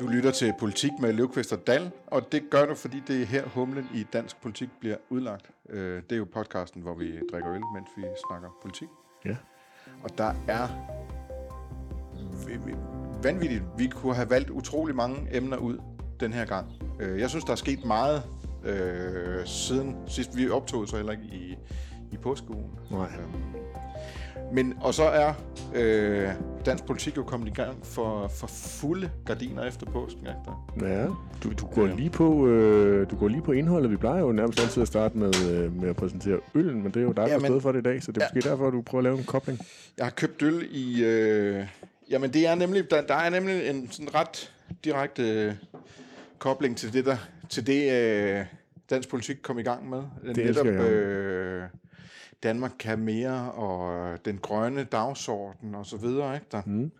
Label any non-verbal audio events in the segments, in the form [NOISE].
Du lytter til Politik med Løvqvist og Dal, og det gør du, fordi det er her humlen i dansk politik bliver udlagt. Øh, Det er jo podcasten, hvor vi drikker øl, mens vi snakker politik. Ja. Og der er vanvittigt. Vi kunne have valgt utrolig mange emner ud den her gang. Øh, Jeg synes, der er sket meget øh, siden sidst vi optog, så heller ikke i, i påskeugen. Nej. Øhm, Men, og så er øh, dansk politik jo kommet i gang for, for fulde gardiner efter påsken. Ikke? Der? Ja, du, du, går lige på, øh, du går lige på indholdet. Vi plejer jo nærmest altid at starte med, øh, med at præsentere øllen, men det er jo dig, der stået for det i dag, så det er Ja. måske derfor, du prøver at lave en kobling. Jeg har købt øl i... Øh, jamen, det er nemlig, der, der er nemlig en sådan ret direkte øh, kobling til det, der, til det øh, dansk politik kom i gang med. Det jeg. øh, Danmark kan mere, og den grønne dagsorden og så videre. Ikke der? Mm.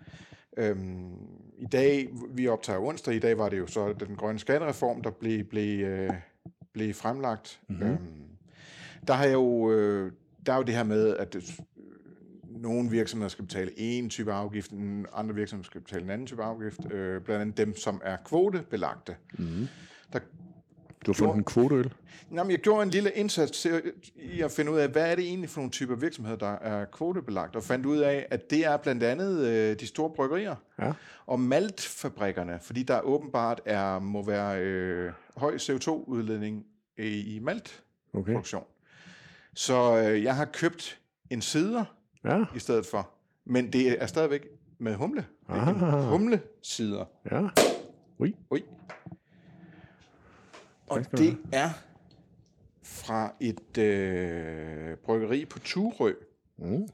Øhm, I dag, vi optager onsdag, i dag var det jo så den grønne skattereform, der blev, blev, øh, blev fremlagt. Mm-hmm. Øhm, der har jo, øh, der er jo det her med, at det, nogle virksomheder skal betale en type afgift, andre virksomheder skal betale en anden type afgift, øh, blandt andet dem, som er kvotebelagte. Mm. Der, Du har fundet en kvoteøl. Jamen, jeg gjorde en lille indsats til, i at finde ud af, hvad er det egentlig for nogle typer virksomheder, der er kvotebelagt, og fandt ud af, at det er blandt andet øh, de store bryggerier Ja. og maltfabrikkerne, fordi der åbenbart er, må være øh, høj CO2-udledning i, i maltproduktion. Okay. Så øh, jeg har købt en sider Ja, i stedet for, men det er stadigvæk med humle. Er Ah. humlesider. ja. Ui. Ui. Og det er fra et øh, bryggeri på Turø, Mm.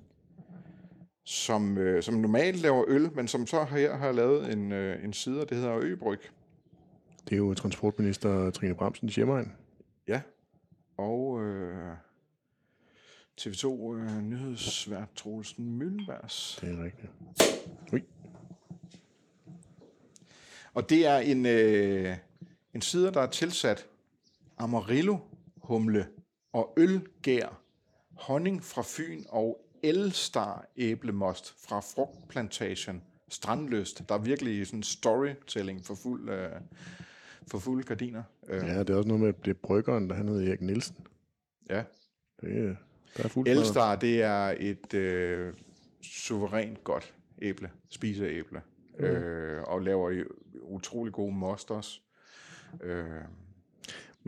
som, øh, som normalt laver øl, men som så her har lavet en, øh, en sider, det hedder Øbryg. Det er jo transportminister Trine Bramsens hjemmeegn. Ja. Og øh, TV2 øh, nyhedsvært Troelsen Møllenbergs. Det er rigtigt. Ui. Og det er en, øh, en sider, der er tilsat Amarillo, humle og ølgær, honning fra Fyn og Elstar æblemost fra frugtplantation Strandløst. Der er virkelig sådan storytelling for fuld, øh, for fulde gardiner. Øh, Ja, det er også noget med, det er bryggeren, der han hedder Erik Nielsen. ja. Det er, der er fuldt Elstar, det er et øh, suverænt godt æble, spiseæble, mm. øh, og laver utrolig gode most også. Øh,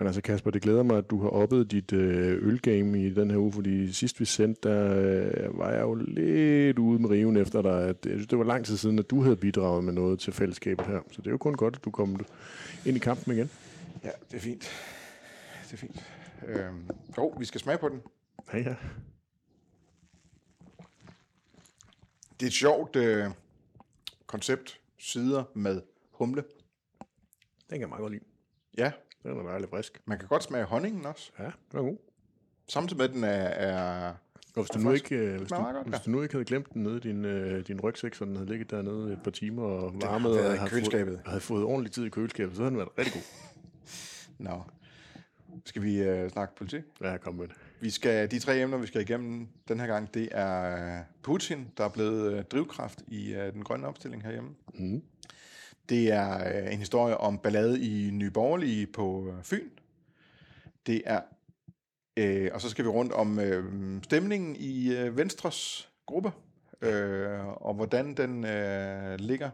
Men altså Kasper, det glæder mig, at du har oppet dit øh, ølgame i den her uge, fordi sidst vi sendte, der øh, var jeg jo lidt ude med riven efter dig. At, jeg synes, det var lang tid siden, at du havde bidraget med noget til fællesskabet her. Så det er jo kun godt, at du kom ind i kampen igen. ja, det er fint. Det er fint. Øh, jo, vi skal smage på den. Ja, ja. Det er et sjovt øh, koncept, sider med humle. Den kan jeg meget godt lide. Ja, Den er dejligt frisk. man kan godt smage honningen også, Ja, den er god. samtidig med, at den er, er Og hvis du, nu ikke, øh, hvis, du, godt, hvis ja. du nu ikke havde glemt den nede i din, øh, din rygsæk, så den havde ligget dernede et par timer og varmet, og havde køleskabet. Fået, havde fået ordentlig tid i køleskabet, så havde den været rigtig god. [LAUGHS] Nå. Skal vi øh, snakke politik? Ja, kom med. Vi skal, de tre emner, vi skal igennem den her gang, det er Putin, der er blevet øh, drivkraft i øh, den grønne opstilling herhjemme. Mm. Det er øh, en historie om ballade i Nye Borgerlige på øh, Fyn. Det er, øh, og så skal vi rundt om øh, stemningen i øh, Venstres gruppe, øh, og hvordan den øh, ligger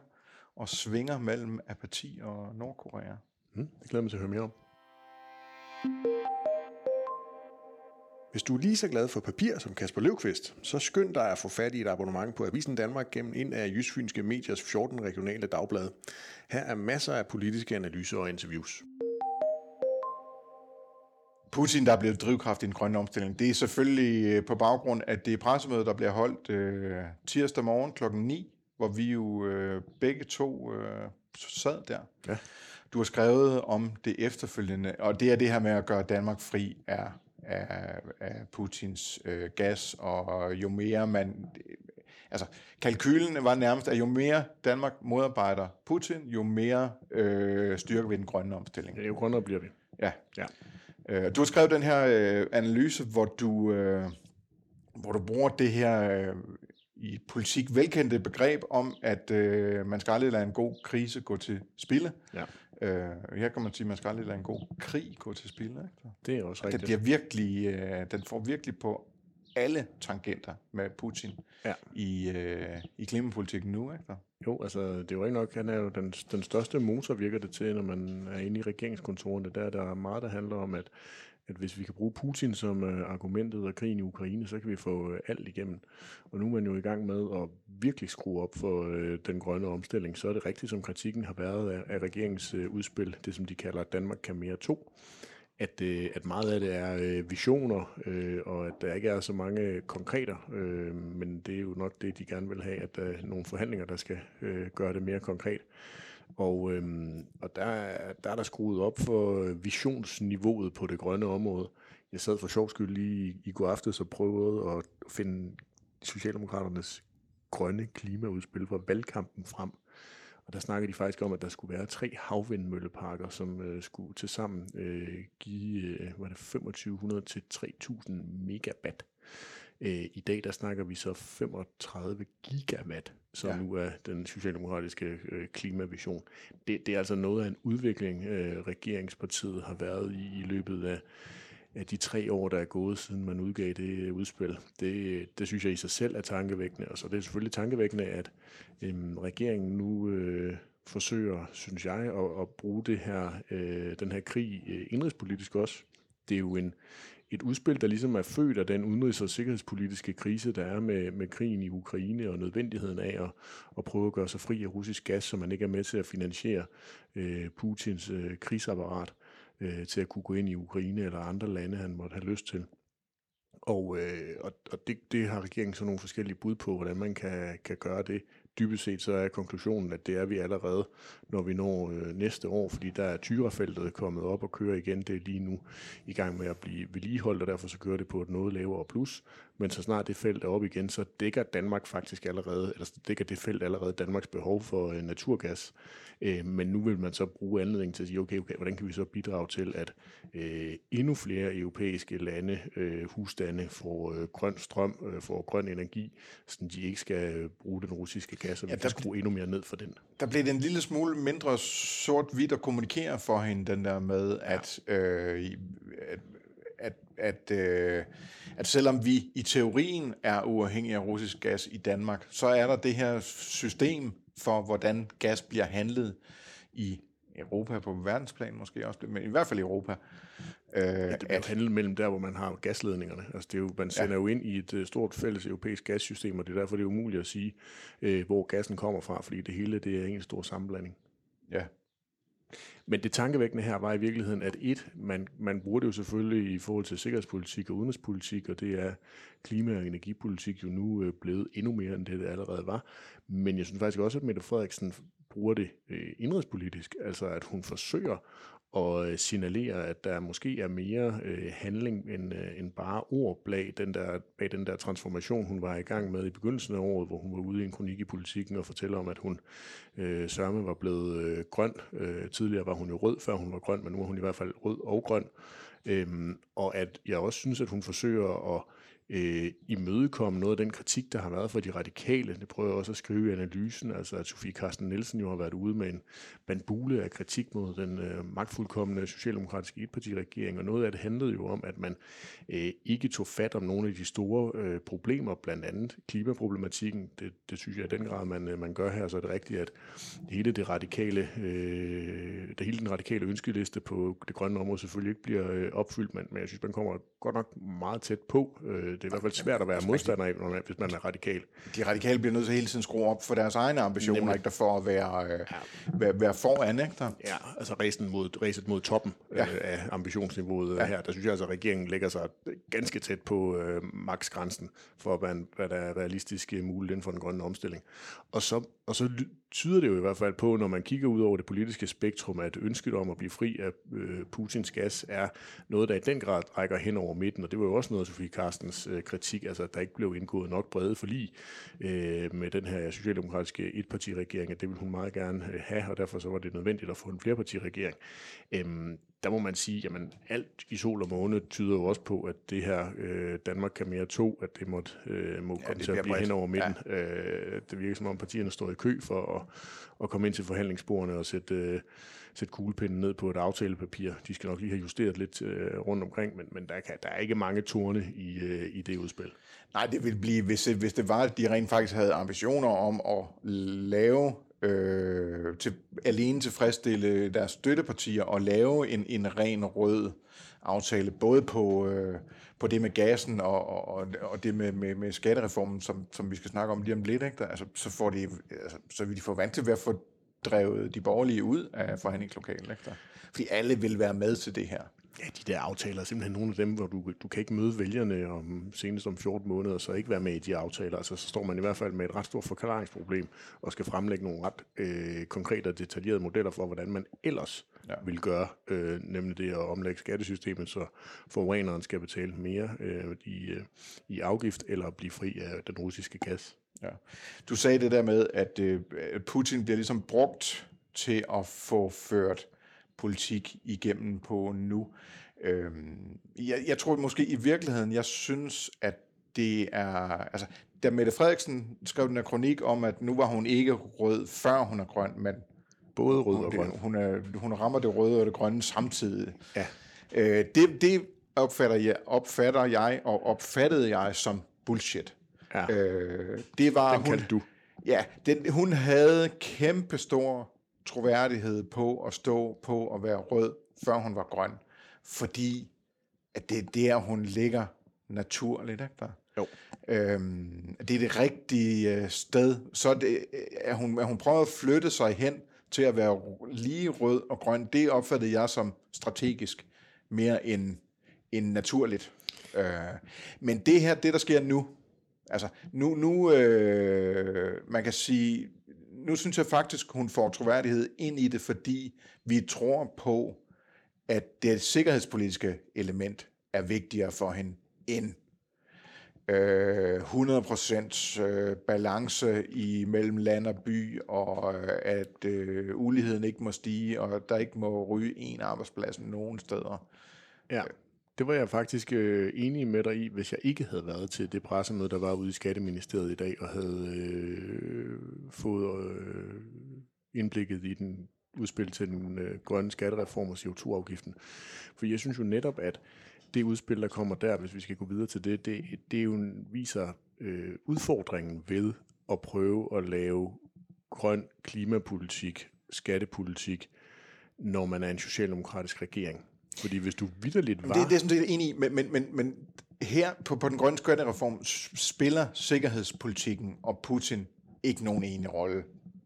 og svinger mellem apati og Nordkorea. Mm. Det glæder mig til at høre mere om. Hvis du er lige så glad for papir som Kasper Løvqvist, så skynd dig at få fat i et abonnement på Avisen Danmark gennem en af Jysfynske Mediers 14 regionale dagblade. Her er masser af politiske analyser og interviews. Putin, der er blevet drivkraft i den grønne omstilling, det er selvfølgelig øh, på baggrund af det pressemøde, der bliver holdt øh, tirsdag morgen klokken 9, hvor vi jo øh, begge to øh, sad der. Ja. Du har skrevet om det efterfølgende, og det er det her med at gøre Danmark fri af, af, af Putins øh, gas, og jo mere man... Altså, kalkylen var nærmest, at jo mere Danmark modarbejder Putin, jo mere øh, styrker vi den grønne omstilling. Ja, jo grønnere bliver vi. Ja. Ja. Øh, du har skrevet den her øh, analyse, hvor du, øh, hvor du bruger det her øh, i politik velkendte begreb om, at øh, man skal aldrig lade en god krise gå til spilde. Ja. Øh, her kan man sige, at man skal aldrig lade en god krig gå til spilde. Ikke? Det er også Den, rigtigt. bliver virkelig, øh, den får virkelig på alle tangenter med Putin Ja. i, øh, i klimapolitikken nu. Ikke? Jo, altså det er jo ikke nok, han er jo den, den største motor, virker det til, når man er inde i regeringskontorene. Der er der meget, der handler om, at, at hvis vi kan bruge Putin som øh, argumentet og krigen i Ukraine, så kan vi få øh, alt igennem. Og nu er man jo i gang med at virkelig skrue op for øh, den grønne omstilling. Så er det rigtigt, som kritikken har været af, af regeringens øh, udspil, det som de kalder Danmark kan mere 2 at, øh, at meget af det er øh, visioner, øh, og at der ikke er så mange konkreter, øh, men det er jo nok det, de gerne vil have, at der er nogle forhandlinger, der skal øh, gøre det mere konkret. Og, øhm, og der, er- der er der skruet op for øh, visionsniveauet på det grønne område. Jeg sad for sjov skyld lige i, i går aftes og prøvede at finde Socialdemokraternes grønne klimaudspil fra valgkampen frem. Og der snakkede de faktisk om, at der skulle være tre havvindmølleparker, som øh, skulle til sammen øh, give øh, var det 2500 til 3000 megawatt. Øh, I dag der snakker vi så 35 gigawatt, som Ja. nu er den socialdemokratiske øh, klimavision. Det, det er altså noget af en udvikling, øh, regeringspartiet har været i i løbet af, af de tre år, der er gået, siden man udgav det udspil. Det, det synes jeg i sig selv er tankevækkende, og så er det selvfølgelig tankevækkende, at øhm, regeringen nu øh, forsøger, synes jeg, at, at bruge det her, øh, den her krig øh, indrigspolitisk også. Det er jo en, et udspil, der ligesom er født af den udenrigs- og sikkerhedspolitiske krise, der er med, med krigen i Ukraine og nødvendigheden af at, at prøve at gøre sig fri af russisk gas, så man ikke er med til at finansiere øh, Putins øh, krigsapparat øh, til at kunne gå ind i Ukraine eller andre lande, han måtte have lyst til. Og, øh, og, og det, det har regeringen så nogle forskellige bud på, hvordan man kan, kan gøre det. Dybest set så er konklusionen, at det er vi allerede, når vi når øh, næste år, fordi der er tyrefeltet kommet op og kører igen. Det er lige nu i gang med at blive vedligeholdt, og derfor så kører det på et noget lavere plus. Men så snart det felt er op igen, så dækker Danmark faktisk allerede, eller så dækker det felt allerede Danmarks behov for øh, naturgas. Øh, men nu vil man så bruge anledningen til at sige, okay, okay, hvordan kan vi så bidrage til, at øh, endnu flere europæiske lande, øh, husstande får øh, grøn strøm, øh, får grøn energi, så de ikke skal øh, bruge den russiske gas, og vi Ja, ja, kan der- skrue endnu mere ned for den. Der blev det en lille smule mindre sort-hvidt at kommunikere for hende, den der med, at, øh, i- at, at, at, øh, at selvom vi i teorien er uafhængige af russisk gas i Danmark, så er der det her system for, hvordan gas bliver handlet i Europa, på verdensplan måske også, men i hvert fald i Europa. Øh, Det bliver handlet mellem der, hvor man har gasledningerne. Altså det er jo, man sender ja. jo ind i et øh, stort fælles europæisk gassystem, og det er derfor, det er umuligt at sige, øh, hvor gassen kommer fra, fordi det hele det er en stor sammenblanding. ja, Men det tankevækkende her var i virkeligheden, at et, man, man bruger det jo selvfølgelig i forhold til sikkerhedspolitik og udenrigspolitik, og det er klima- og energipolitik jo nu øh, blevet endnu mere, end det, det allerede var. Men jeg synes faktisk også, at Mette Frederiksen bruger det øh, indrigspolitisk, altså at hun forsøger at øh, signalere, at der måske er mere øh, handling end, øh, end bare ord bag den, der, bag den der transformation, hun var i gang med i begyndelsen af året, hvor hun var ude i en kronik i politikken og fortæller om, at hun øh, sørme var blevet øh, grøn. Øh, tidligere var hun jo rød, før hun var grøn, men nu er hun i hvert fald rød og grøn. Øhm, og at jeg også synes, at hun forsøger at øh, imødekomme noget af den kritik, der har været fra de radikale. Det prøver jeg også at skrive i analysen, altså at Sofie Carsten Nielsen jo har været ude med en bandbule af kritik mod den øh, magtfuldkommende socialdemokratiske etpartiregering, og noget af det handlede jo om, at man øh, ikke tog fat om nogle af de store øh, problemer, blandt andet klimaproblematikken. Det, det synes jeg i den grad, man, øh, man gør her, så er det rigtigt, at hele det radikale, øh, det hele den radikale ønskeliste på det grønne område selvfølgelig ikke bliver øh, opfyldt, men, men jeg synes, man kommer godt nok meget tæt på. Øh, det er i hvert fald svært at være modstander af, hvis man er radikal. de radikale bliver nødt til hele tiden at skrue op for deres egne ambitioner, Nemlig. ikke der for at være, øh, være, være foran, ikke der? Ja, altså ræsen mod, ræset mod toppen ja. øh, af ambitionsniveauet ja. her, der synes jeg altså, at regeringen lægger sig ganske tæt på øh, maksgrænsen for, hvad, hvad der er realistisk øh, muligt inden for den grønne omstilling. Og så, og så tyder det jo i hvert fald på, når man kigger ud over det politiske spektrum, at ønsket om at blive fri af øh, Putins gas er noget, der i den grad rækker hen over midten, og det var jo også noget af Sofie Carstens øh, kritik, altså at der ikke blev indgået nok brede forlig øh, med den her socialdemokratiske etpartiregering, at det ville hun meget gerne øh, have, og derfor så var det nødvendigt at få en flerpartiregering. Øh, der må man sige, jamen alt i sol og måne tyder jo også på, at det her øh, Danmark kan mere to, at det måtte, øh, må komme det til at blive bredt. hen over midten. Ja. Øh, det virker som om partierne står i kø for at, at komme ind til forhandlingsbordene og sætte, øh, sætte kuglepinden ned på et aftalepapir. De skal nok lige have justeret lidt øh, rundt omkring, men, men der, kan, der er ikke mange torne i, øh, i det udspil. Nej, det ville blive, hvis, hvis det var, at de rent faktisk havde ambitioner om at lave, øh, til, alene tilfredsstille deres støttepartier og lave en, en ren rød aftale, både på, øh, på det med gassen og, og, og det med, med, med skattereformen, som, som vi skal snakke om lige om lidt, ikke? Altså, så, får de, altså, så vil de få vant til at få drevet de borgerlige ud af forhandlingslokalet. Ikke? Der. Fordi alle vil være med til det her. Ja, de der aftaler er simpelthen nogle af dem, hvor du, du kan ikke møde vælgerne om senest om 14 måneder, og så ikke være med i de aftaler. Altså, så står man i hvert fald med et ret stort forklaringsproblem, og skal fremlægge nogle ret øh, konkrete og detaljerede modeller for, hvordan man ellers ja. vil gøre, øh, nemlig det at omlægge skattesystemet, så forureneren skal betale mere øh, i, øh, i afgift, eller blive fri af den russiske gas. Ja. Du sagde det der med, at øh, Putin bliver ligesom brugt til at få ført politik igennem på nu. Øhm, jeg, jeg tror måske i virkeligheden, jeg synes, at det er... Altså, da Mette Frederiksen skrev den her kronik om, at nu var hun ikke rød, før hun er grøn, men Både rød hun, og grøn. hun, er, hun rammer det røde og det grønne samtidig. Ja. Øh, det, det opfatter, jeg, opfatter jeg og opfattede jeg som bullshit. Ja. Øh, det var Den hun, du. Ja, den, hun havde kæmpe stor troværdighed på at stå på at være rød, før hun var grøn. Fordi at det er der, hun ligger naturligt. Ikke der? Jo. Øhm, det er det rigtige øh, sted. Så er det, at, hun, at hun prøver at flytte sig hen til at være lige rød og grøn, det opfattede jeg som strategisk mere end, end naturligt. Øh, men det her, det der sker nu, altså nu, nu øh, man kan sige, nu synes jeg faktisk, hun får troværdighed ind i det, fordi vi tror på, at det sikkerhedspolitiske element er vigtigere for hende end øh, 100% øh, balance i mellem land og by, og øh, at øh, uligheden ikke må stige, og der ikke må ryge en arbejdsplads nogen steder. Ja, det var jeg faktisk øh, enig med dig i, hvis jeg ikke havde været til det pressemøde, der var ude i Skatteministeriet i dag, og havde øh, fået øh, indblikket i den udspil til den øh, grønne skattereform og CO2-afgiften. For jeg synes jo netop, at det udspil, der kommer der, hvis vi skal gå videre til det, det, det jo viser øh, udfordringen ved at prøve at lave grøn klimapolitik, skattepolitik, når man er en socialdemokratisk regering. Fordi hvis du vidderligt var... Det, det er sådan set enig i, men, men, men, men her på, på den grønne skattereform s- spiller sikkerhedspolitikken og Putin ikke nogen enig rolle.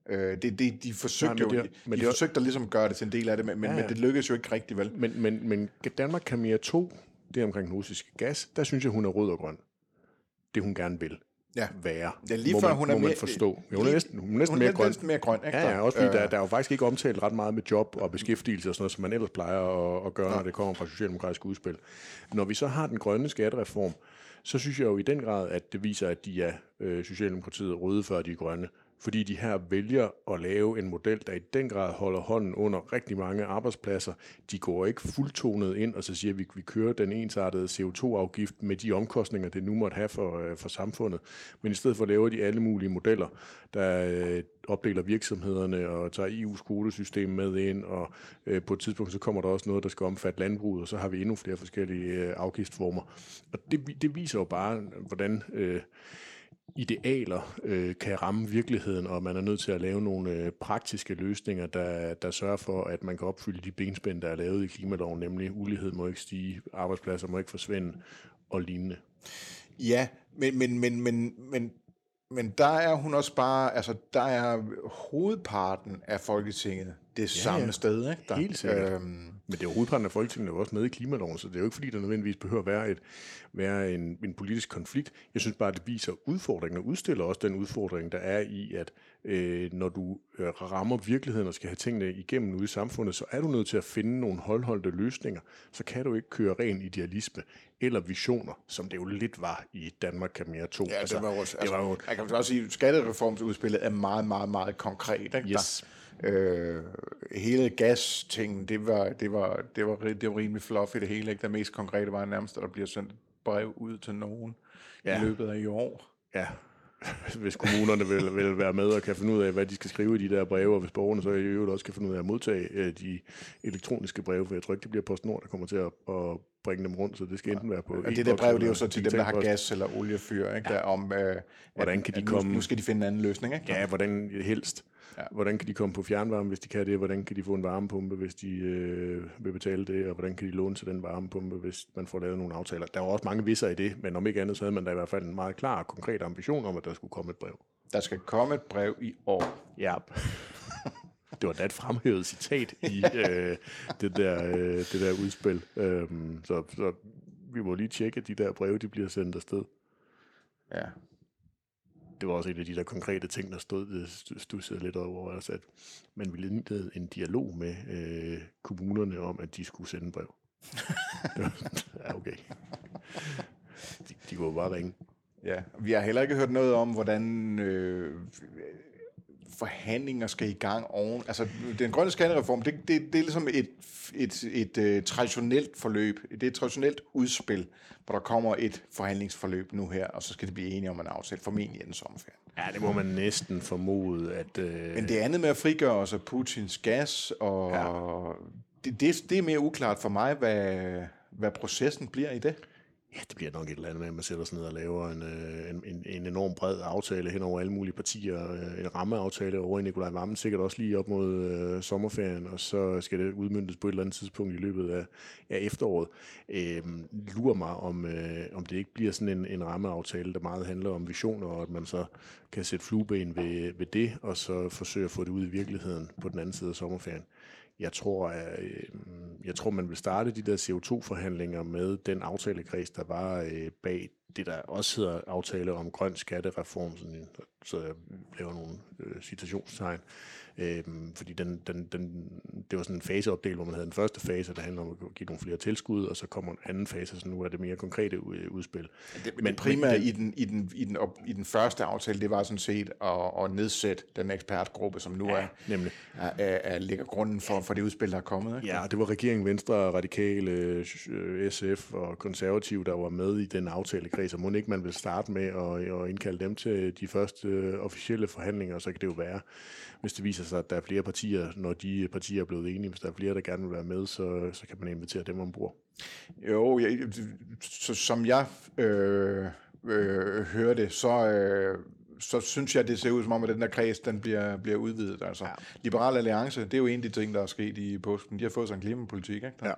Øh, det, det, de forsøgte Nej, men jo, det- de, men de det forsøgte at ligesom gøre det til en del af det, men, men, Ja, men ja. det lykkedes jo ikke rigtig vel. Men, men, men Danmark kan mere 2, det er omkring den russiske gas, der synes jeg, hun er rød og grøn. Det hun gerne vil Ja. være. Ja, lige må før man, hun er må man mere- forstå. Jo, hun er næsten, hun er næsten Hun mere er grøn. næsten mere grøn, ikke? Ja, ja, også fordi Øh, der, der er jo faktisk ikke omtalt ret meget med job og beskæftigelse og sådan noget, som man ellers plejer at, at gøre, når det kommer fra socialdemokratiske udspil. Når vi så har den grønne skattereform, så synes jeg jo i den grad, at det viser, at de er øh, Socialdemokratiet røde før de er grønne. Fordi de her vælger at lave en model, der i den grad holder hånden under rigtig mange arbejdspladser. De går ikke fuldtonet ind og så siger, at vi, vi kører den ensartede CO2-afgift med de omkostninger, det nu måtte have for, øh, for samfundet. Men i stedet for laver de alle mulige modeller, der øh, opdeler virksomhederne og tager EU's kvotesystem med ind, og øh, på et tidspunkt så kommer der også noget, der skal omfatte landbruget, og så har vi endnu flere forskellige øh, afgiftsformer. Og det, det viser jo bare, hvordan øh, idealer øh, kan ramme virkeligheden, og man er nødt til at lave nogle øh, praktiske løsninger, der, der sørger for, at man kan opfylde de benspænd, der er lavet i klimaloven, nemlig ulighed må ikke stige, arbejdspladser må ikke forsvinde og lignende. Ja, men, men, men, men, men, men der er hun også bare, altså der er hovedparten af Folketinget det samme ja. sted, ikke? Der, Helt sikkert. Øhm, Men det er hovedparten af Folketinget er jo også med i klimaloven, så det er jo ikke fordi, der nødvendigvis behøver at være, et, være en, en politisk konflikt. Jeg synes bare, at det viser udfordringen, og udstiller også den udfordring, der er i, at øh, når du øh, rammer virkeligheden og skal have tingene igennem ude i samfundet, så er du nødt til at finde nogle holdholdte løsninger. Så kan du ikke køre ren idealisme eller visioner, som det jo lidt var i Danmark kan mere 2. ja, altså, det var jo, også- det var jo jeg kan også sige, at skattereformsudspillet er meget, meget, meget konkret, ikke? Yes. Der, øh, hele gas-tingen, det var, det, var, det, var, det var rimelig fluffy det hele. Ikke? Det mest konkrete var nærmest, at der bliver sendt brev ud til nogen ja. i løbet af i år. Ja, [LAUGHS] hvis kommunerne vil, vil være med og kan finde ud af, hvad de skal skrive i de der breve, og hvis borgerne så i øvrigt også kan finde ud af at modtage øh, de elektroniske breve, for jeg tror ikke, det bliver PostNord, der kommer til at, at bringe dem rundt, så det skal enten være på... Og det der brev, det er jo så til dem, der har gas eller oliefyr, ikke? Ja. Der om, øh, hvordan kan de at komme... Nu skal de finde en anden løsning, ikke? Ja, hvordan helst. Ja. Hvordan kan de komme på fjernvarme, hvis de kan det? Hvordan kan de få en varmepumpe, hvis de øh, vil betale det? Og hvordan kan de låne til den varmepumpe, hvis man får lavet nogle aftaler? Der var også mange visser i det, men om ikke andet, så havde man da i hvert fald en meget klar og konkret ambition om, at der skulle komme et brev. Der skal komme et brev i år. Ja. [LAUGHS] det var da et fremhævet citat i [LAUGHS] øh, det, der, øh, det der udspil. Øhm, så, så vi må lige tjekke, at de der breve de bliver sendt afsted. Ja det var også en af de der konkrete ting, der stod, stussede lidt over os, at man ville indlede en dialog med øh, kommunerne om, at de skulle sende brev. [LAUGHS] ja, okay. De, de kunne bare ringe. Ja, vi har heller ikke hørt noget om, hvordan øh, forhandlinger skal i gang oven. Altså, den grønne skattereform, det, det, det er ligesom et, et, et, et uh, traditionelt forløb. Det er et traditionelt udspil, hvor der kommer et forhandlingsforløb nu her, og så skal det blive enige om en aftale, formentlig inden sommerferien. Ja, det må man næsten formode, at... Uh... Men det andet med at frigøre os af Putins gas, og ja. det, det, det er mere uklart for mig, hvad, hvad processen bliver i det. Ja, det bliver nok et eller andet med, at man sætter sig ned og laver en, øh, en, en, en enorm bred aftale hen over alle mulige partier. Øh, en rammeaftale over i Nikolaj Vammen, sikkert også lige op mod øh, sommerferien, og så skal det udmyndtes på et eller andet tidspunkt i løbet af, af efteråret. Øh, lurer mig, om, øh, om det ikke bliver sådan en, en rammeaftale, der meget handler om visioner, og at man så kan sætte flueben ved, ved det, og så forsøge at få det ud i virkeligheden på den anden side af sommerferien. Jeg tror, at, øh, jeg tror, man vil starte de der CO2-forhandlinger med den aftalekreds, der var øh, bag det, der også hedder aftale om grøn skattereform, sådan, så jeg laver nogle øh, Øhm, fordi den, den, den, det var sådan en faseopdel, hvor man havde den første fase, der handler om at give nogle flere tilskud, og så kommer en anden fase, så nu er det mere konkrete udspil. Det, men primært i, den, i, den, i, den op, i den første aftale, det var sådan set at, at nedsætte den ekspertgruppe, som nu ja, er, nemlig. Er, er, er, ligger grunden for, for det udspil, der er kommet. Ikke? Ja, det var regeringen, Venstre, Radikale, SF og Konservative, der var med i den aftalekreds, og må ikke man vil starte med at, at indkalde dem til de første officielle forhandlinger, så kan det jo være, hvis det viser sig, at der er flere partier, når de partier er blevet enige, hvis der er flere, der gerne vil være med, så, så kan man invitere dem ombord. Jo, jeg, så, som jeg øh, øh, hører det, så, øh, så synes jeg, det ser ud som om, at den der kreds, den bliver, bliver udvidet. Altså, ja. Liberal Alliance, det er jo en af de ting, der er sket i påsken. De har fået sig en klimapolitik, ikke? Der.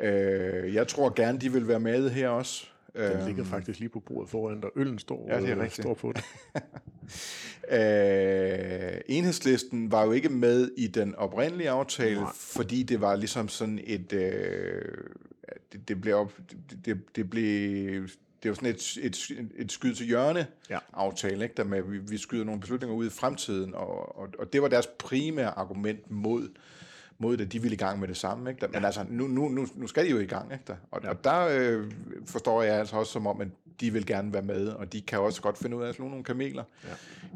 Ja. Øh, jeg tror gerne, de vil være med her også. Den ligger øhm, faktisk lige på bordet foran, der øllen står, ja, det er øh, står på det. [LAUGHS] øh, enhedslisten var jo ikke med i den oprindelige aftale, Nej. fordi det var ligesom sådan et... Øh, det, det blev op, det, det, det blev det var sådan et, et, et skyd til hjørne ja. aftale, ikke? der med, vi, vi skyder nogle beslutninger ud i fremtiden, og, og, og det var deres primære argument mod mod det, de ville i gang med det samme. Ikke? Men ja. altså, nu, nu, nu, nu skal de jo i gang. Ikke? Og, ja. og der øh, forstår jeg altså også som om, at de vil gerne være med, og de kan også godt finde ud af at slå nogle kameler ja.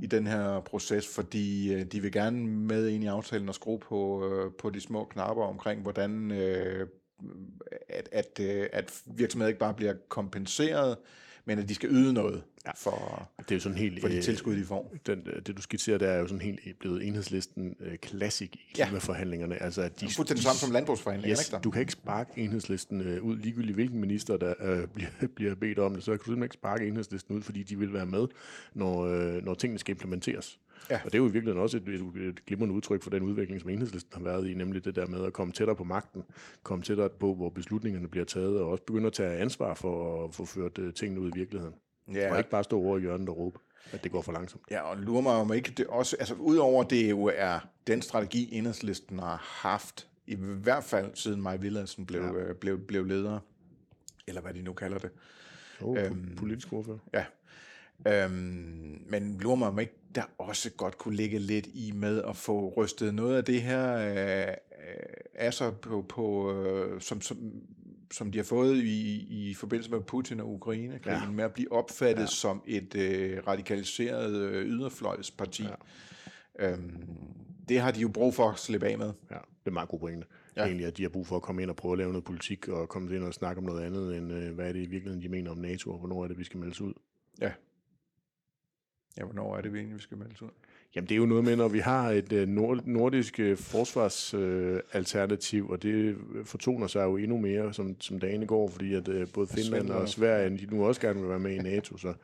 i den her proces, fordi øh, de vil gerne med ind i aftalen og skrue på, øh, på de små knapper omkring, hvordan øh, at, at, øh, at virksomheder ikke bare bliver kompenseret, men at de skal yde noget ja. for, det er jo sådan helt, for de øh, tilskud, de får. Den, det, du skitserer, der er jo sådan helt blevet enhedslisten øh, klassik i klimaforhandlingerne. Altså, at de, det er det samme som landbrugsforhandlingerne, yes, ikke Du kan ikke sparke enhedslisten øh, ud, ligegyldigt hvilken minister, der øh, [LAUGHS] bliver, bliver bedt om det, så kan du simpelthen ikke sparke enhedslisten ud, fordi de vil være med, når, øh, når tingene skal implementeres. Ja. Og det er jo i virkeligheden også et, et, et glimrende udtryk for den udvikling, som enhedslisten har været i, nemlig det der med at komme tættere på magten, komme tættere på, hvor beslutningerne bliver taget, og også begynde at tage ansvar for at få ført uh, tingene ud i virkeligheden. Ja. Og ikke bare stå over i hjørnet og råbe, at det går for langsomt. Ja, og lurer mig om ikke det også, altså udover det jo er den strategi, enhedslisten har haft, i hvert fald siden Maj Villadsen blev, ja. øh, blev, blev leder, eller hvad de nu kalder det. Oh, øhm, politisk ordfører. Ja. Øhm, men lurer mig om ikke, der også godt kunne ligge lidt i med at få rystet noget af det her øh, sig på, på øh, som, som, som de har fået i, i forbindelse med Putin og Ukraine-krigen, ja. med at blive opfattet ja. som et øh, radikaliseret øh, yderfløjsparti. Ja. Øhm, det har de jo brug for at slippe af med. Ja, det er meget god pointe. Ja. Ja. Egentlig, at de har brug for at komme ind og prøve at lave noget politik, og komme ind og snakke om noget andet, end øh, hvad er det i virkeligheden, de mener om NATO, og hvornår er det, vi skal meldes ud. Ja. Ja, hvornår er det, vi egentlig vi skal meldes ud? Jamen, det er jo noget med, når vi har et øh, nord- nordisk øh, forsvarsalternativ, øh, og det fortoner sig jo endnu mere, som, som dagene går, fordi at øh, både Finland og Sverige, de nu også gerne vil være med i NATO, så,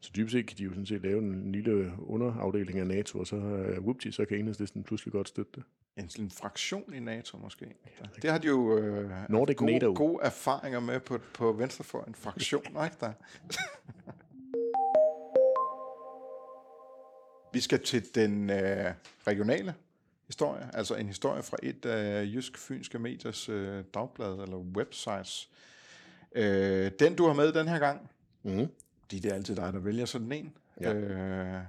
så dybest set kan de jo sådan set lave en lille underafdeling af NATO, og så, øh, whoopty, så kan enhedslisten pludselig godt støtte det. En sådan fraktion i NATO måske. Det har de jo øh, Nordic gode, NATO. gode erfaringer med på, på venstrefløjen. En fraktion, [LAUGHS] ikke der? Vi skal til den øh, regionale historie, altså en historie fra et af Jysk-Fynske Mediers øh, dagblad eller websites. Øh, den du har med den her gang, Mm. fordi det er altid dig, der vælger sådan en. Ja. Øh,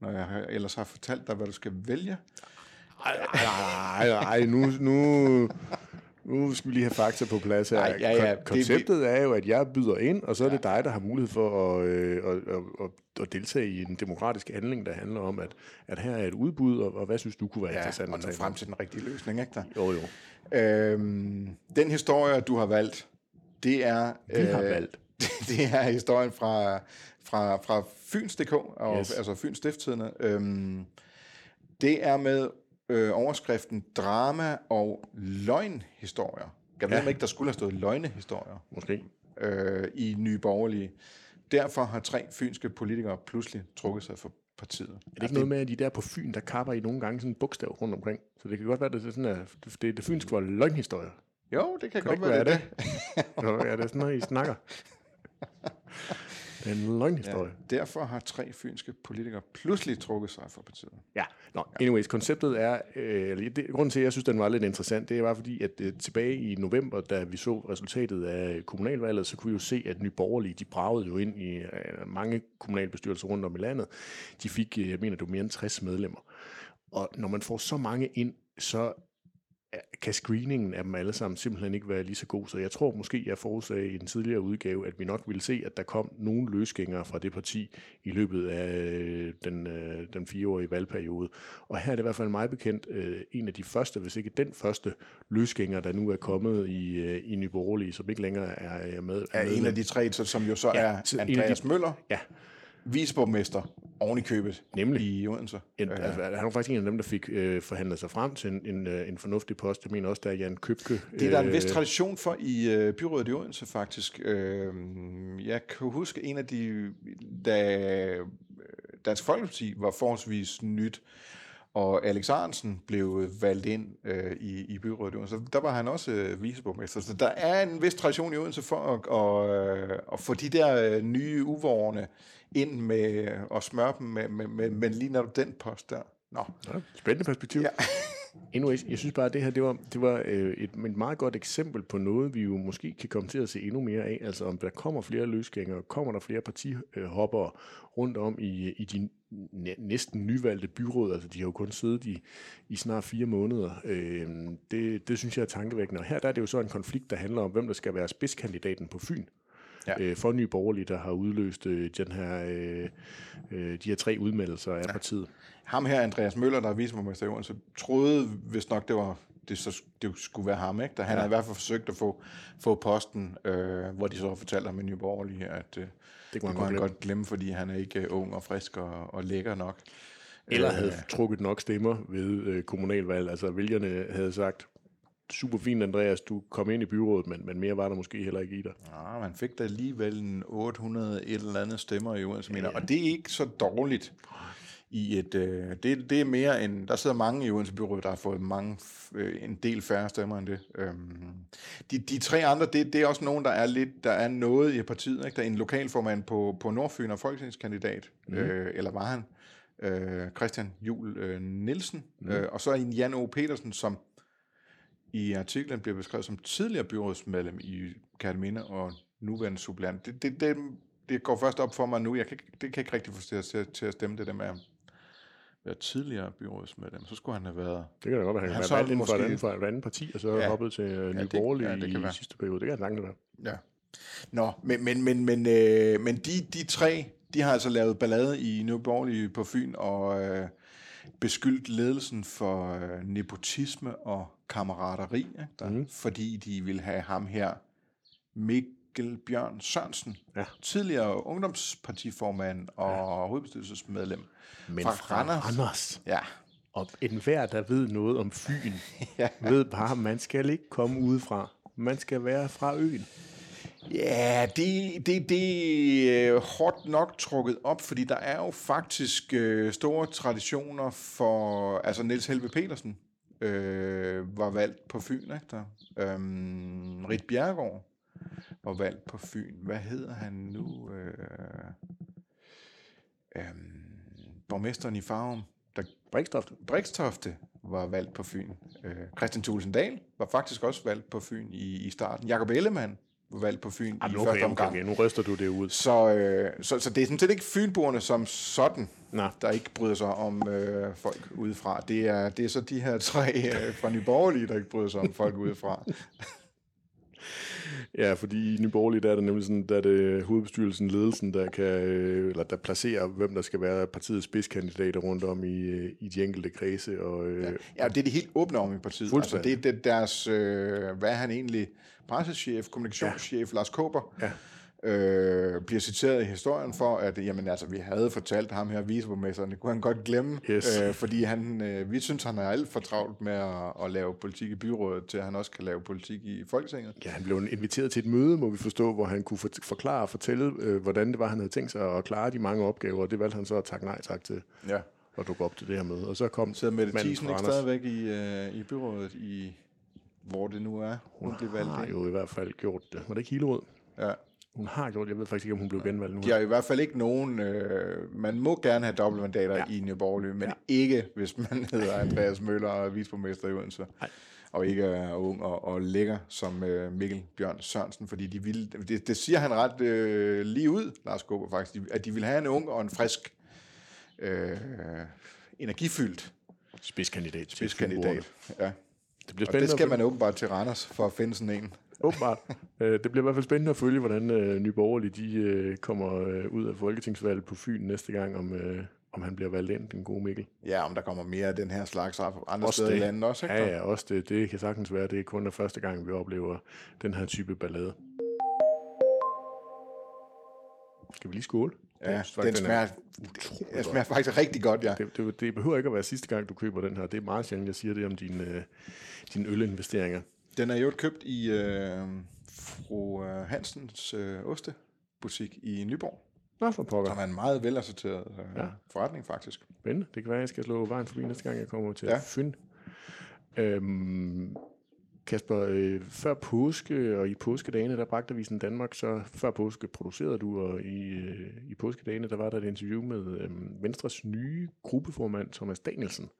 når jeg ellers har fortalt dig, hvad du skal vælge. Ej, ej, ej, nu, nu, nu skal vi lige have fakta på plads her. Ej, ja, ja, Kon- det- Konceptet er jo, at jeg byder ind, og så er det dig, der har mulighed for at, øh, at, at, at, deltage i en demokratisk handling, der handler om, at, at her er et udbud, og, og hvad synes du kunne være Ja, interessant og at nå tale frem til den rigtige løsning, ikke der? Jo, jo. Øhm, den historie, du har valgt, det er... Vi har valgt. [LAUGHS] Det er historien fra, fra, fra Fyns.dk, og, Yes. altså Fyns Stifttidende. Øhm, det er med øh, overskriften Drama og løgnhistorier. Jeg ved Ja. ikke, der skulle have stået løgnehistorier Måske. øh, i Nye Borgerlige. Derfor har tre fynske politikere pludselig trukket sig fra partiet. Er det ikke noget med, at de der på Fyn, der kapper I nogle gange sådan en bogstav rundt omkring? Så det kan godt være, at det er sådan, at det, det fynske var løgnhistorier. Jo, det kan, Kan det godt ikke være, være det. det? Nå, [LAUGHS] ja, det er sådan noget, I snakker. [LAUGHS] En løgnhistorie. Ja, derfor har tre fynske politikere pludselig trukket sig fra partiet. Ja, nå, anyways, konceptet er, øh, det, grunden til, at jeg synes, den var lidt interessant, det var fordi, at øh, tilbage i november, da vi så resultatet af kommunalvalget, så kunne vi jo se, at Nye Borgerlige, de bragede jo ind i øh, mange kommunalbestyrelser rundt om i landet. De fik, øh, jeg mener, det var mere end 60 medlemmer. Og når man får så mange ind, så kan screeningen af dem alle sammen simpelthen ikke være lige så god. Så jeg tror måske, jeg forudsagde i den tidligere udgave, at vi nok ville se, at der kom nogle løsgængere fra det parti i løbet af øh, den, øh, den fireårige valgperiode. Og her er det i hvert fald meget bekendt øh, en af de første, hvis ikke den første løsgænger, der nu er kommet i, i Nye Borgerlige, som ikke længere er, med. Er med en af de tre, som jo så Ja, er af de- Andreas Møller, Ja, viceborgmester oven i købet Nemlig. i Odense. En, øh. altså, han var faktisk en af dem, der fik øh, forhandlet sig frem til en, en, øh, en fornuftig post. Jeg mener også, der er Jan Købke. Det er der en vis øh, tradition for i øh, byrådet i Odense, faktisk. Øh, jeg kan huske en af de, da øh, Dansk Folkeparti var forholdsvis nyt, og Alex Arnsen blev valgt ind øh, i, i byrådet i Odense, der var han også øh, viceborgmester. Så der er en vis tradition i Odense for at, og, øh, at få de der øh, nye uvorne ind med og smøre dem med, med, med, med lige netop den post der. Nå, Ja, spændende perspektiv. Ja. [LAUGHS] Anyways, jeg synes bare, at det her det var, det var øh, et, et meget godt eksempel på noget, vi jo måske kan komme til at se endnu mere af. Altså om der kommer flere løsgængere, kommer der flere partihoppere rundt om i, i de næ- næsten nyvalgte byråd. Altså de har jo kun siddet i, i snart fire måneder. Øh, det, det synes jeg er tankevækkende. Og her der er det jo så en konflikt, der handler om, hvem der skal være spidskandidaten på Fyn. Ja. Øh, for Nye Borgerlige, der har udløst øh, den her, øh, øh, de her tre udmeldelser af partiet. ham her, Andreas Møller, der er viceborgmester i Odense, troede hvis nok, det var det, så, det skulle være ham, ikke? Da han ja. havde i hvert fald forsøgt at få, få posten, øh, hvor de så har fortalt ham i Nye Borgerlige, at øh, det, det kunne han godt glemme, fordi han er ikke øh, ung og frisk og, og lækker nok. Eller Øh, havde trukket nok stemmer ved øh, kommunalvalg. Altså vælgerne havde sagt, super fint Andreas, du kom ind i byrådet, men, men mere var der måske heller ikke i dig. Ja, man fik da alligevel en 800 et eller andet stemmer i Odense, mener. og det er ikke så dårligt i et, øh, det, det er mere end, der sidder mange i Odense Byråd, der har fået mange, øh, en del færre stemmer end det. Øhm, de, de tre andre, det, det er også nogen, der er lidt, der er noget i partiet, ikke? Der er en lokalformand på, på Nordfyn og folketingskandidat, mm. øh, eller var han, øh, Christian Jul øh, Nielsen, mm. øh, og så en Jan O. Petersen, som i artiklen bliver beskrevet som tidligere byrådsmedlem i Kærteminde og nuværende suppleant. Det, det, det, det går først op for mig nu. Jeg kan, ikke- det kan ikke rigtig få til, til, at stemme det der med at være tidligere byrådsmedlem. Så skulle han have været... Det kan da godt være, han Han kan så være valgt inden for et andet, for et andet parti, og så Ja. ja. hoppet til øh, Nye det- Borgerlige ja, det kan i være. sidste periode. Det kan sagtens være. Ja. Nå, men, men, men, men, øh, men de, de tre, de har altså lavet ballade i Nye Borgerlige på Fyn, og øh, beskyldt ledelsen for øh, nepotisme og kammerateri, ikke? Der, mm. fordi de ville have ham her, Mikkel Bjørn Sørensen, Ja. tidligere ungdomspartiformand og ja. hovedbestyrelsesmedlem Men fra, fra Randers. Randers. Ja, Og enhver, der ved noget om Fyn, [LAUGHS] Ja. ved bare, at man skal ikke komme udefra. Man skal være fra øen. Ja, det, det, det er hårdt nok trukket op, fordi der er jo faktisk øh, store traditioner for... Altså, Niels Helve Petersen øh, var valgt på Fyn, ikke der? Øhm, Rit Bjergård var valgt på Fyn. Hvad hedder han nu? Øh, øhm, borgmesteren i Farum, der Brikstoft. Brikstofte var valgt på Fyn. Øh, Christian Thulesen Dahl var faktisk også valgt på Fyn i, i starten. Jakob Ellemann valgt på Fyn i Jamen, første okay, omgang. okay, nu ryster du det ud. Så, øh, så, så det er sådan set ikke fynboerne som sådan, Nå. der ikke bryder sig om øh, folk udefra. Det er, det er så de her tre øh, fra Nye Borgerlige, der ikke bryder sig om folk udefra. [LAUGHS] Ja, fordi i Nye Borgerlige, der er det nemlig sådan, der er det hovedbestyrelsen, ledelsen, der kan, øh, eller der placerer, hvem der skal være partiets spidskandidater rundt om i, øh, i de enkelte kredse. Og, øh, Ja, det er de helt åbne om i partiet. Altså, det er det deres, øh, hvad er han egentlig, pressechef, kommunikationschef, ja. Lars Kåber, Ja. øh, bliver citeret i historien for, at jamen, altså, vi havde fortalt ham her, viceborgmesteren, det kunne han godt glemme, Yes. øh, fordi han, øh, vi synes, han er alt for travlt med at, at lave politik i byrådet, til at han også kan lave politik i Folketinget. Ja, han blev inviteret til et møde, må vi forstå, hvor han kunne for- forklare og fortælle, øh, hvordan det var, han havde tænkt sig at klare de mange opgaver, og det valgte han så at takke nej tak til Ja. at dukke op til det her møde. Og så kom Sidder Mette Thiesen ikke stadigvæk i, øh, i byrådet, i hvor det nu er, hun blev valgt har i? jo i hvert fald gjort det. Var det ikke Hillerød? Ja. Hun har gjort Jeg ved faktisk ikke, om hun blev genvalgt nu. De har i hvert fald ikke nogen... Øh, man må gerne have dobbeltmandater ja. i Nye Borgerlige, men ja. ikke hvis man hedder Andreas Møller og er viceborgmester i Odense. Nej. Og ikke er ung og, og lækker som øh, Mikkel Bjørn Sørensen, fordi de vil, det, det siger han ret øh, lige ud, Lars Gåber faktisk, at de vil have en ung og en frisk, øh, energifyldt Spidskandidat. spidskandidat. Ja. Det bliver Og spændende det skal man åbenbart til Randers for at finde sådan en. [LAUGHS] Åbenbart. Øh, det bliver i hvert fald spændende at følge, hvordan øh, Nye Borgerlige de, øh, kommer øh, ud af folketingsvalget på Fyn næste gang, om, øh, om han bliver valgt ind, den gode Mikkel. Ja, om der kommer mere af den her slags andre Også steder i det. landet også, ikke? Ja, ja, også det. Det kan sagtens være, det er kun der første gang, vi oplever den her type ballade. Skal vi lige skåle? Ja, synes den faktisk, smager, den smager faktisk rigtig godt, ja. Det, det, det behøver ikke at være sidste gang, du køber den her. Det er meget sjældent, jeg siger det om dine, øh, dine ølinvesteringer. Den er jo købt i øh, fru øh, Hansens øh, ostebutik i Nyborg, Nå, for pokker. som er en meget velassorteret øh, Ja. forretning, faktisk. Spændende. Det kan være, at jeg skal slå vejen forbi næste gang, jeg kommer til. Ja. Fyn. Øhm, Kasper, øh, før påske og i påskedagene, der bragte Avisen Danmark, så før påske producerede du, og i, øh, i påskedagene, der var der et interview med øh, Venstres nye gruppeformand, Thomas Danielsen.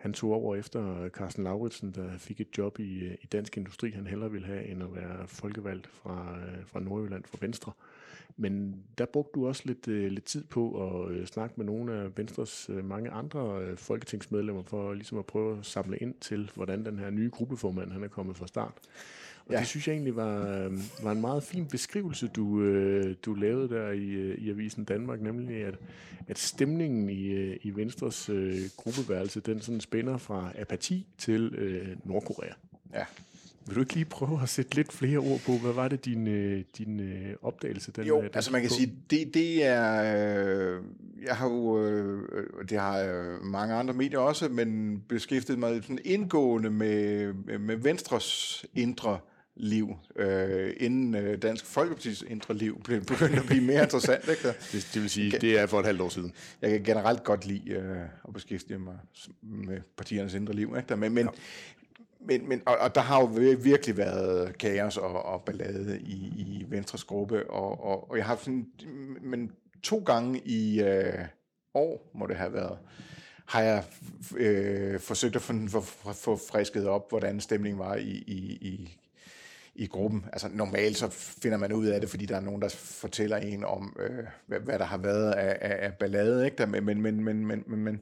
Han tog over efter Carsten Lauritsen, der fik et job i, i Dansk Industri, han hellere ville have, end at være folkevalgt fra, øh, fra Nordjylland for Venstre. Men der brugte du også lidt, øh, lidt tid på at øh, snakke med nogle af Venstres mange andre folketingsmedlemmer for ligesom at prøve at samle ind til, hvordan den her nye gruppeformand han er kommet fra start. Og ja. Det synes jeg egentlig var, øh, var en meget fin beskrivelse, du, øh, du lavede der i, øh, i Avisen Danmark, nemlig at, at stemningen i, øh, i Venstres øh, gruppeværelse, den sådan spænder fra apati til øh, Nordkorea. Ja. Vil du ikke lige prøve at sætte lidt flere ord på, hvad var det, din, din opdagelse? Den, Jo, den altså man kan på? sige, det, det er, øh, jeg har jo, øh, det har øh, mange andre medier også, men beskæftiget mig sådan indgående med, med Venstres indre liv, øh, inden øh, Dansk Folkepartis indre liv blev begyndt at blive mere interessant. Ikke? [LAUGHS] Det, det vil sige, det er for et halvt år siden. Jeg kan generelt godt lide øh, at beskæftige mig med partiernes indre liv. Ikke? Men, men, men, men, og, og der har jo vir- virkelig været kaos og, og ballade i, i Venstres gruppe, og, og, og jeg har sådan, men to gange i øh, år, må det have været, har jeg øh, forsøgt at få, få, få, få frisket op, hvordan stemningen var i, i, i, i gruppen. Altså normalt så finder man ud af det, fordi der er nogen, der fortæller en om, øh, hvad, hvad der har været af, af, af ballade. Ikke? Der, men, men, men, men, men, men, men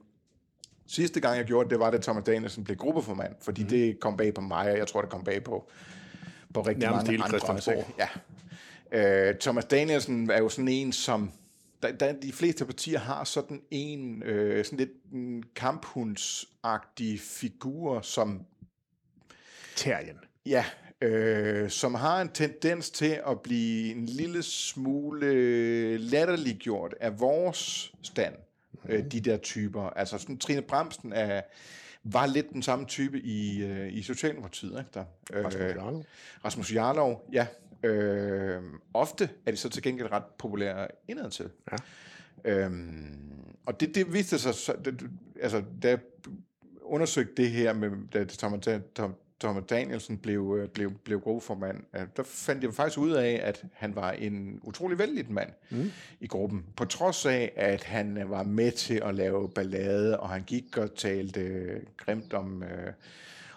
sidste gang jeg gjorde det, det var, da Thomas Danielsen blev gruppeformand, fordi mm. det kom bag på mig, og jeg tror, det kom bag på, på rigtig Nærmest mange hele andre også. Ja. Øh, Thomas Danielsen er jo sådan en, som der, der, de fleste partier har sådan en øh, sådan lidt en kamphundsagtig figur, som Terrien. Ja, øh, som har en tendens til at blive en lille smule latterliggjort af vores stand, øh, de der typer. Altså sådan Trine Bremsen er, var lidt den samme type i, øh, i Socialdemokratiet. Ikke der? Rasmus Jarlov. Rasmus Jarlov, ja. Øh, ofte er de så til gengæld ret populære indadtil. Ja. Øhm, og det, det viste sig, så, det, altså, da jeg undersøgte det her, med, da Thomas, Thomas Danielsen blev, øh, blev, blev gruppeformand, øh, der fandt jeg faktisk ud af, at han var en utrolig vældig mand mm. i gruppen. På trods af, at han øh, var med til at lave ballade, og han gik og talte grimt om, øh,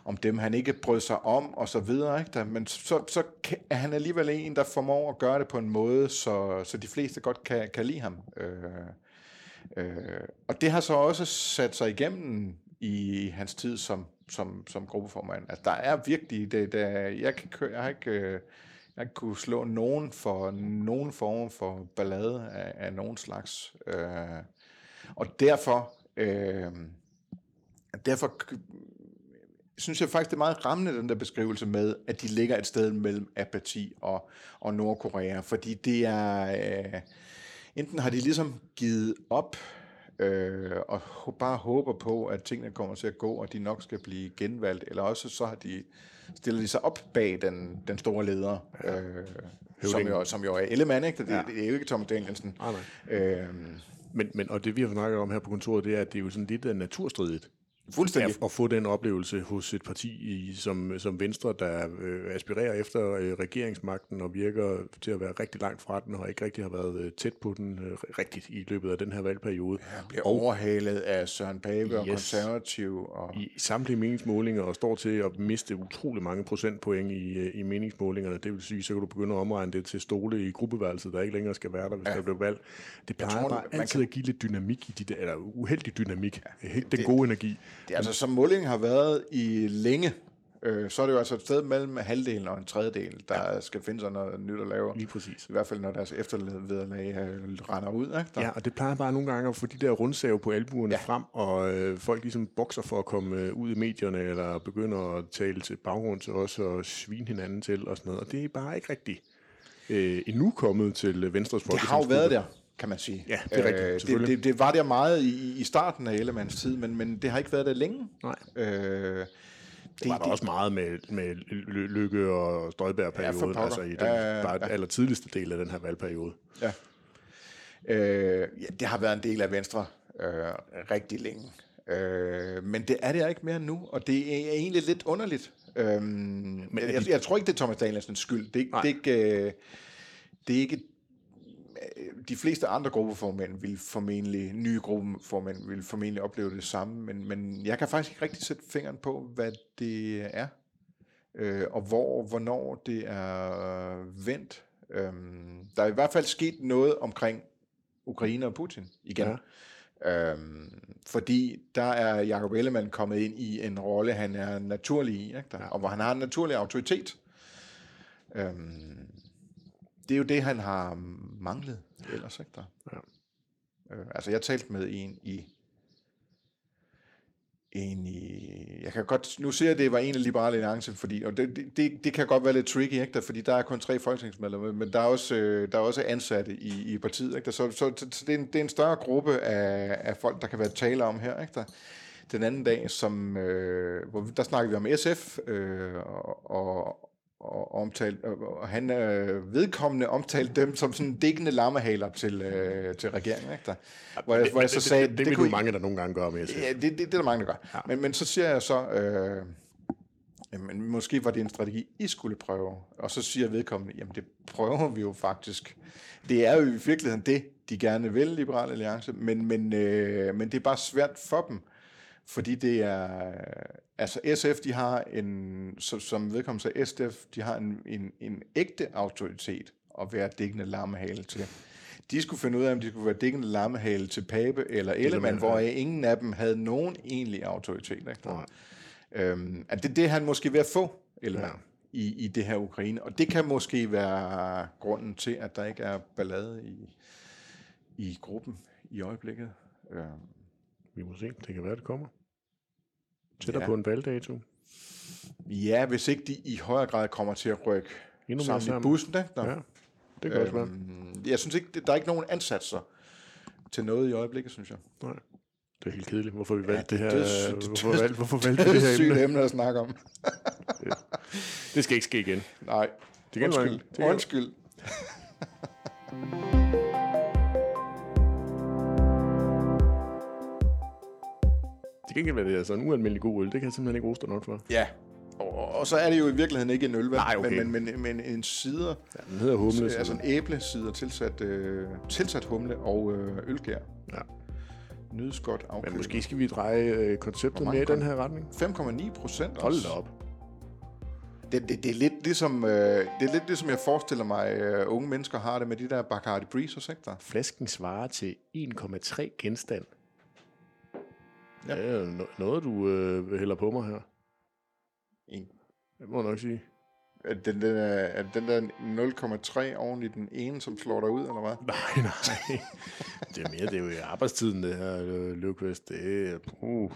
om dem, han ikke brød sig om, og så videre. Ikke? Der, men så, så er han alligevel en, der formår at gøre det på en måde, så, så de fleste godt kan, kan lide ham. Øh, øh, og det har så også sat sig igennem i hans tid som, som, som gruppeformand. Altså, der er virkelig, det, det, jeg, kan, køre- jeg har ikke... Øh, jeg ikke kunne slå nogen for nogen form for ballade af, af nogen slags. Øh, og derfor, øh, derfor synes jeg faktisk, det er meget rammende, den der beskrivelse med, at de ligger et sted mellem apati og, og Nordkorea. Fordi det er... Øh, enten har de ligesom givet op, øh, og bare håber på, at tingene kommer til at gå, og de nok skal blive genvalgt, eller også så har de, stiller de sig op bag den, den store leder, øh, som, jo, som jo er Ellemann, ikke? Det, ja. det er jo ikke Thomas Danielsen. Nej, nej. Øh, Men, men, og det vi har snakket om her på kontoret, det er, at det er jo sådan lidt af naturstridigt. Fuldstændig. at, at få den oplevelse hos et parti i, som, som Venstre, der øh, aspirerer efter øh, regeringsmagten og virker til at være rigtig langt fra den, og ikke rigtig har været øh, tæt på den øh, rigtigt i løbet af den her valgperiode. Han bliver overhalet af Søren Pape og Yes. konservativ. Og, I samtlige meningsmålinger og står til at miste utrolig mange procentpoint i, øh, i meningsmålingerne. Det vil sige, så kan du begynde at omregne det til stole i gruppeværelset, der ikke længere skal være der, hvis ja. der bliver valg. Det plejer tror, bare altid kan- at give lidt dynamik i de der, eller uheldig dynamik. Ja, helt den gode energi. Det er altså, som målingen har været i længe, øh, så er det jo altså et sted mellem halvdelen og en tredjedel, der ja. skal finde sig noget nyt at lave. Lige præcis. I hvert fald, når deres eftervederlag øh, render ud. Ikke? Der. Ja, og det plejer bare nogle gange at få de der rundsave på albuerne ja. Frem, og øh, folk ligesom bokser for at komme øh, ud i medierne, eller begynder at tale til baggrund til os, og svine hinanden til, og sådan noget. Og det er bare ikke rigtigt øh, endnu kommet til Venstres Det har jo folketingsgruppe. været der, kan man sige. Ja, det er rigtigt, det, selvfølgelig. det, det var der meget i, i starten af Ellemanns tid, men, men det har ikke været der længe. Nej. Øh, Det var der også meget med, med Ly- Lykke og Støjberg-perioden, pokker. altså i den Ja, ja, ja. bare aller tidligste del af den her valgperiode. Ja. Øh, ja, det har været en del af Venstre øh, rigtig længe. Øh, men det er det ikke mere nu, og det er egentlig lidt underligt. Øh, men jeg, jeg, jeg tror ikke, det er Thomas Danielsens skyld. Det, er det, er ikke, øh, det er ikke... De fleste andre gruppeformænd vil formentlig, nye gruppeformænd vil formentlig opleve det samme, men, men jeg kan faktisk ikke rigtig sætte fingeren på, hvad det er, øh, og hvor, hvornår det er vendt. Øhm, der er i hvert fald sket noget omkring Ukraine og Putin igen. Ja. Øhm, fordi der er Jacob Ellemann kommet ind i en rolle, han er naturlig i, ikke? Der, og hvor han har en naturlig autoritet. Øhm, det er jo det, han har manglet ellers. Ikke? Der. Ja. Øh, altså, jeg talte med en i en i, jeg kan godt, nu siger jeg, at det var en af Liberale Alliance, fordi, og det, det- det, kan godt være lidt tricky, ikke, der, fordi der er kun tre folketingsmedlemmer, men der er også, øh, der er også ansatte i, i partiet, ikke, der, så, så, så, det, er en, det er en større gruppe af, af folk, der kan være tale om her, ikke, der. Den anden dag, som, øh, hvor, der snakkede vi om SF, øh, og, og, og, omtalt, og, han øh, vedkommende omtalte dem som sådan dækkende lammehaler til, øh, til regeringen, ikke, der. Hvor jeg, hvor jeg så det, sagde, det, det, det vil kunne jo mange, der nogle gange gør med. Ja, det, det, det er der mange, der gør. Ja. Men, men så siger jeg så, øh, jamen, måske var det en strategi, I skulle prøve. Og så siger vedkommende, jamen det prøver vi jo faktisk. Det er jo i virkeligheden det, de gerne vil, Liberal Alliance, men, men, øh, men det er bare svært for dem, fordi det er, altså SF, de har en, som vedkommende sagde, SF, de har en, en, en ægte autoritet at være dækkende lammehale til. De skulle finde ud af, om de skulle være dækkende lammehale til Pape eller Ellemann, hvor ingen af dem havde nogen egentlig autoritet. Ikke? Nej. Øhm, at det er det, han måske ved at få, Ellemann, ja. i, i det her Ukraine. Og det kan måske være grunden til, at der ikke er ballade i, i gruppen i øjeblikket. Øh, Vi må se, det kan være, det kommer. Tættere Ja. på en valgdato. ja, hvis ikke de i højere grad kommer til at rykke Endnu mere sammen i sammen. bussen. Da, Ja, det kan også være. øhm, jeg synes ikke, det- der er ikke nogen ansatser til noget i øjeblikket, synes jeg. Nej. Det er helt kedeligt. Hvorfor vi valgt Ja, det, det- her? det døds- hvorfor, valgte, hvorfor valgte det Det er her [LAUGHS] sygt emne? emne at snakke om. Det skal ikke ske igen. Nej, Det kan undskyld. det kan- Undskyld. [LAUGHS] Til gengæld er det altså en ualmindelig god øl. Det kan jeg simpelthen ikke rose dig nok for. Ja, og, og så er det jo i virkeligheden ikke en øl? Nej, okay. men, men, men, men en sider, Ja, den hedder humle. så- altså en æblesider tilsat, øh, tilsat humle og øh, ølgær. Ja. Nydes godt Men afkølet. måske skal vi dreje øh, konceptet mere i den her retning. 5,9 procent Hold da op. Det, det, det, er lidt ligesom, øh, det er lidt ligesom jeg forestiller mig, øh, unge mennesker har det med de der Bacardi Breezers, ikke der? Flasken svarer til 1,3 genstand. Ja. Ja. Det er no- noget, du øh, hælder på mig her. En. Det må jeg nok sige. Er den, den, er, er den der 0,3 oven i den ene, som slår dig ud, eller hvad? [LAUGHS] Nej, nej. det er mere, det er jo i arbejdstiden, det her øh, løvkvist. Det er, uh,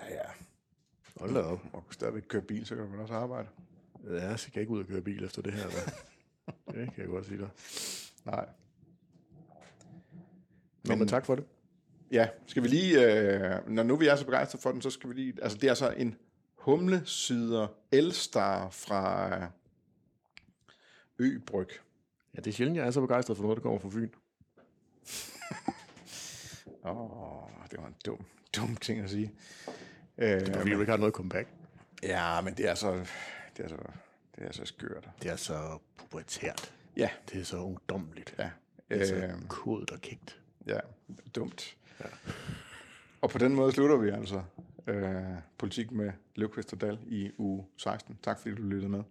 Ja, ja. hold da op. Og hvis stadigvæk køre bil, så kan du vel også arbejde. Ja, jeg skal ikke ud og køre bil efter det her. Da. [LAUGHS] Det kan jeg godt sige dig. Nej. Nå, men, Men- tak for det. Ja, skal vi lige, øh, når nu vi er så begejstrede for den, så skal vi lige, altså det er altså en humlesider Elstar fra øh, Øbryg. Ja, det er sjældent, jeg er så begejstret for noget, der kommer fra Fyn. [LAUGHS] Åh, oh, det var en dum, dum ting at sige. Øh, Det er fordi, du ikke har noget comeback. ja, men det er så, det er så, det er så skørt. Det er så pubertært. Ja, Det er så ungdomligt. ja. Det er så Øh, kodet og kægt. ja, dumt. Ja. Og på den måde slutter vi altså øh, politik med Løvqvist og Dal i uge 16. Tak fordi du lyttede med.